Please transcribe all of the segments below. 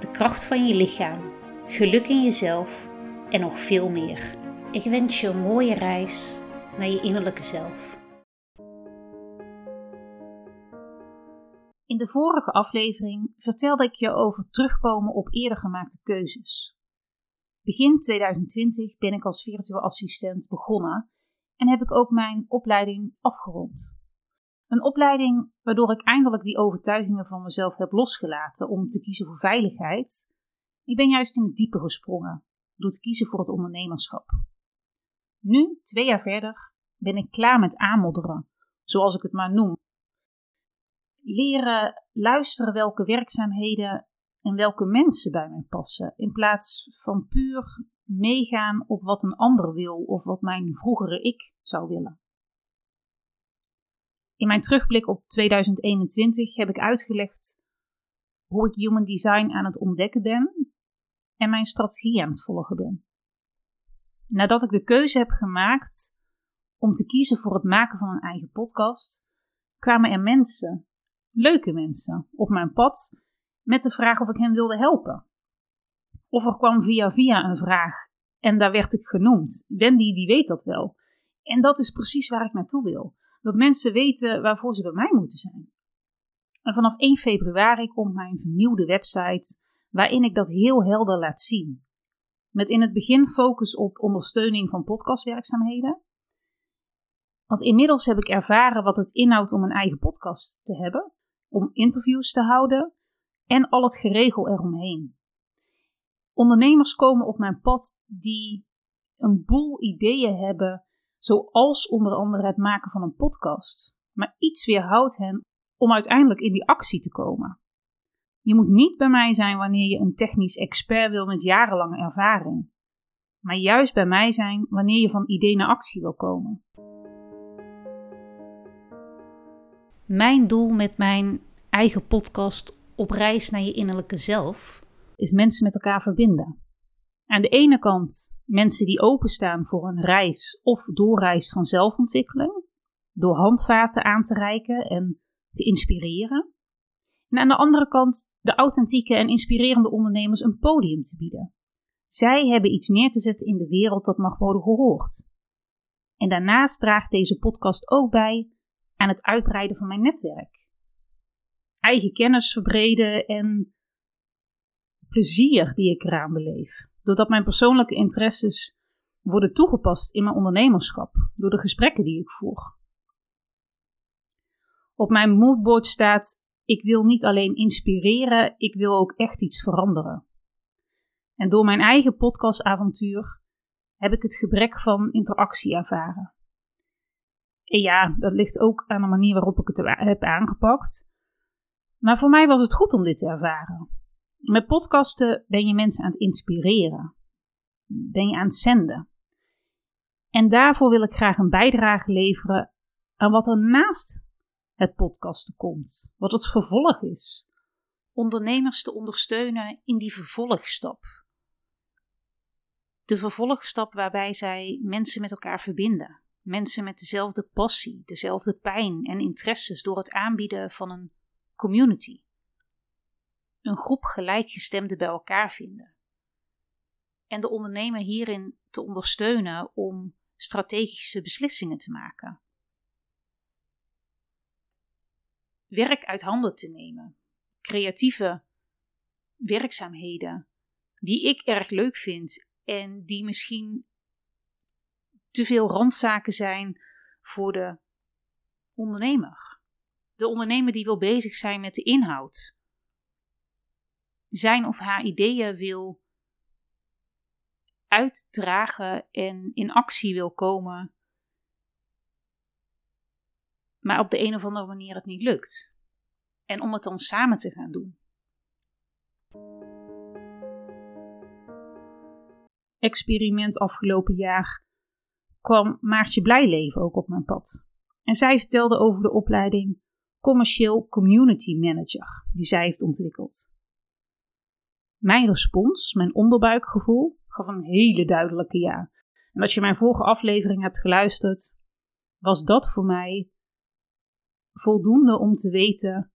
de kracht van je lichaam, geluk in jezelf en nog veel meer. Ik wens je een mooie reis naar je innerlijke zelf. In de vorige aflevering vertelde ik je over terugkomen op eerder gemaakte keuzes. Begin 2020 ben ik als virtueel assistent begonnen en heb ik ook mijn opleiding afgerond. Een opleiding waardoor ik eindelijk die overtuigingen van mezelf heb losgelaten om te kiezen voor veiligheid. Ik ben juist in het diepe gesprongen door te kiezen voor het ondernemerschap. Nu, twee jaar verder, ben ik klaar met aanmodderen, zoals ik het maar noem. Leren luisteren welke werkzaamheden en welke mensen bij mij passen, in plaats van puur meegaan op wat een ander wil of wat mijn vroegere ik zou willen. In mijn terugblik op 2021 heb ik uitgelegd hoe ik human design aan het ontdekken ben en mijn strategie aan het volgen ben. Nadat ik de keuze heb gemaakt om te kiezen voor het maken van een eigen podcast, kwamen er mensen, leuke mensen, op mijn pad met de vraag of ik hen wilde helpen. Of er kwam via via een vraag en daar werd ik genoemd. Wendy die weet dat wel. En dat is precies waar ik naartoe wil. Dat mensen weten waarvoor ze bij mij moeten zijn. En vanaf 1 februari komt mijn vernieuwde website, waarin ik dat heel helder laat zien. Met in het begin focus op ondersteuning van podcastwerkzaamheden. Want inmiddels heb ik ervaren wat het inhoudt om een eigen podcast te hebben, om interviews te houden en al het geregel eromheen. Ondernemers komen op mijn pad die een boel ideeën hebben zoals onder andere het maken van een podcast. Maar iets weerhoudt hen om uiteindelijk in die actie te komen. Je moet niet bij mij zijn wanneer je een technisch expert wil met jarenlange ervaring. Maar juist bij mij zijn wanneer je van idee naar actie wil komen. Mijn doel met mijn eigen podcast op reis naar je innerlijke zelf is mensen met elkaar verbinden. Aan de ene kant mensen die openstaan voor een reis of doorreis van zelfontwikkeling, door handvaten aan te reiken en te inspireren. En aan de andere kant de authentieke en inspirerende ondernemers een podium te bieden. Zij hebben iets neer te zetten in de wereld dat mag worden gehoord. En daarnaast draagt deze podcast ook bij aan het uitbreiden van mijn netwerk. Eigen kennis verbreden en plezier die ik eraan beleef doordat mijn persoonlijke interesses worden toegepast in mijn ondernemerschap, door de gesprekken die ik voer. Op mijn moodboard staat: Ik wil niet alleen inspireren, ik wil ook echt iets veranderen. En door mijn eigen podcastavontuur heb ik het gebrek van interactie ervaren. En ja, dat ligt ook aan de manier waarop ik het heb aangepakt. Maar voor mij was het goed om dit te ervaren. Met podcasten ben je mensen aan het inspireren. Ben je aan het zenden. En daarvoor wil ik graag een bijdrage leveren aan wat er naast het podcasten komt. Wat het vervolg is. Ondernemers te ondersteunen in die vervolgstap. De vervolgstap waarbij zij mensen met elkaar verbinden. Mensen met dezelfde passie, dezelfde pijn en interesses door het aanbieden van een community een groep gelijkgestemden bij elkaar vinden. En de ondernemer hierin te ondersteunen om strategische beslissingen te maken. Werk uit handen te nemen, creatieve werkzaamheden die ik erg leuk vind en die misschien te veel randzaken zijn voor de ondernemer. De ondernemer die wil bezig zijn met de inhoud, zijn of haar ideeën wil uitdragen en in actie wil komen, maar op de een of andere manier het niet lukt. En om het dan samen te gaan doen. experiment afgelopen jaar kwam Maartje Blijleven ook op mijn pad. En zij vertelde over de opleiding Commercieel Community Manager die zij heeft ontwikkeld. Mijn respons, mijn onderbuikgevoel, gaf een hele duidelijke ja. En als je mijn vorige aflevering hebt geluisterd, was dat voor mij voldoende om te weten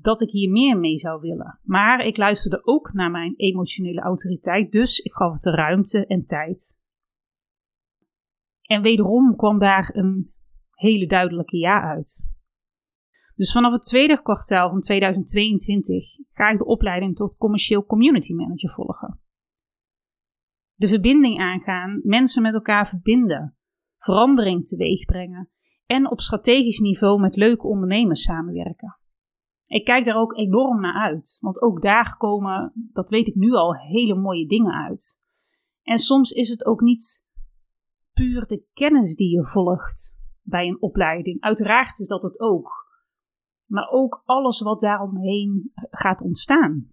dat ik hier meer mee zou willen. Maar ik luisterde ook naar mijn emotionele autoriteit, dus ik gaf het de ruimte en tijd. En wederom kwam daar een hele duidelijke ja uit. Dus vanaf het tweede kwartaal van 2022 ga ik de opleiding tot commercieel community manager volgen. De verbinding aangaan, mensen met elkaar verbinden, verandering teweeg brengen en op strategisch niveau met leuke ondernemers samenwerken. Ik kijk daar ook enorm naar uit, want ook daar komen, dat weet ik nu al, hele mooie dingen uit. En soms is het ook niet puur de kennis die je volgt bij een opleiding. Uiteraard is dat het ook. Maar ook alles wat daaromheen gaat ontstaan.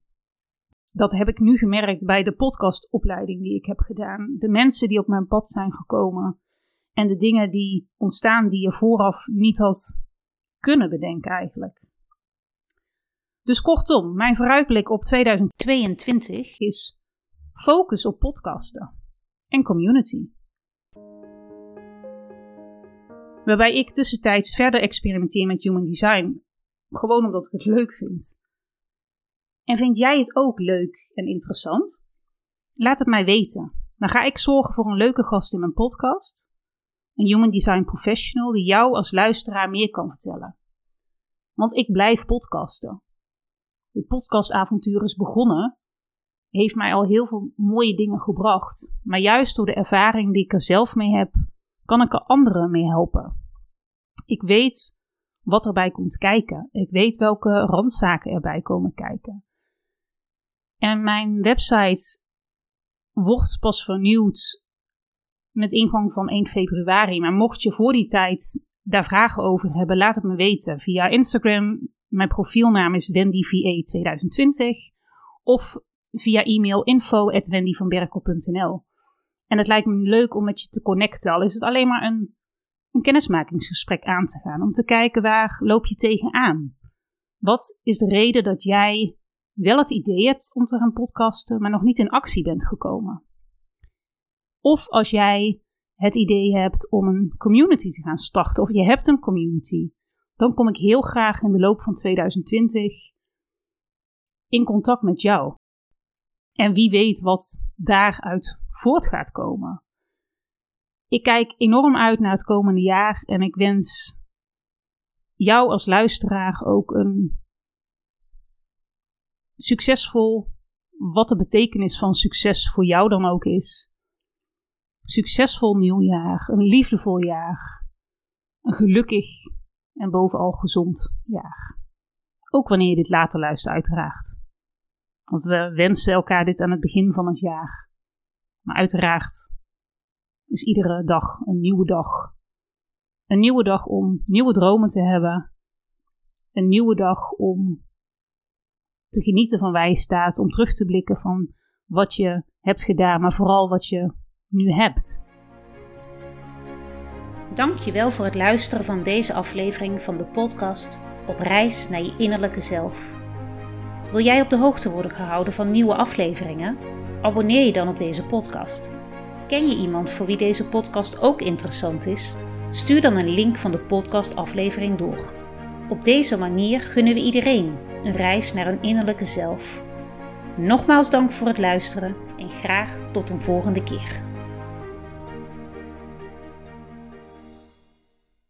Dat heb ik nu gemerkt bij de podcastopleiding die ik heb gedaan. De mensen die op mijn pad zijn gekomen. En de dingen die ontstaan die je vooraf niet had kunnen bedenken eigenlijk. Dus kortom, mijn vooruitblik op 2022 is focus op podcasten en community. Waarbij ik tussentijds verder experimenteer met human design, gewoon omdat ik het leuk vind. En vind jij het ook leuk en interessant? Laat het mij weten. Dan ga ik zorgen voor een leuke gast in mijn podcast. Een human design professional die jou als luisteraar meer kan vertellen. Want ik blijf podcasten. Het podcastavontuur is begonnen, heeft mij al heel veel mooie dingen gebracht. Maar juist door de ervaring die ik er zelf mee heb, kan ik er anderen mee helpen. Ik weet wat erbij komt kijken. Ik weet welke randzaken erbij komen kijken. En mijn website wordt pas vernieuwd met ingang van 1 februari. Maar mocht je voor die tijd daar vragen over hebben, laat het me weten via Instagram. Mijn profielnaam is WendyVA2020 of via e-mail info.wendyvanberkel.nl. En het lijkt me leuk om met je te connecten, al is het alleen maar een, een kennismakingsgesprek aan te gaan. Om te kijken waar loop je tegenaan. Wat is de reden dat jij wel het idee hebt om te gaan podcasten, maar nog niet in actie bent gekomen? Of als jij het idee hebt om een community te gaan starten, of je hebt een community, dan kom ik heel graag in de loop van 2020 in contact met jou. En wie weet wat daaruit voort gaat komen. Ik kijk enorm uit naar het komende jaar en ik wens jou als luisteraar ook een succesvol, wat de betekenis van succes voor jou dan ook is. Succesvol nieuwjaar, een liefdevol jaar, een gelukkig en bovenal gezond jaar. Ook wanneer je dit later luistert, uiteraard. Want we wensen elkaar dit aan het begin van het jaar. Maar uiteraard is iedere dag een nieuwe dag. Een nieuwe dag om nieuwe dromen te hebben. Een nieuwe dag om te genieten van waar staat. Om terug te blikken van wat je hebt gedaan, maar vooral wat je nu hebt. Dankjewel voor het luisteren van deze aflevering van de podcast Op reis naar je innerlijke zelf. Wil jij op de hoogte worden gehouden van nieuwe afleveringen? Abonneer je dan op deze podcast. Ken je iemand voor wie deze podcast ook interessant is? Stuur dan een link van de podcastaflevering door. Op deze manier gunnen we iedereen een reis naar een innerlijke zelf. Nogmaals dank voor het luisteren en graag tot een volgende keer.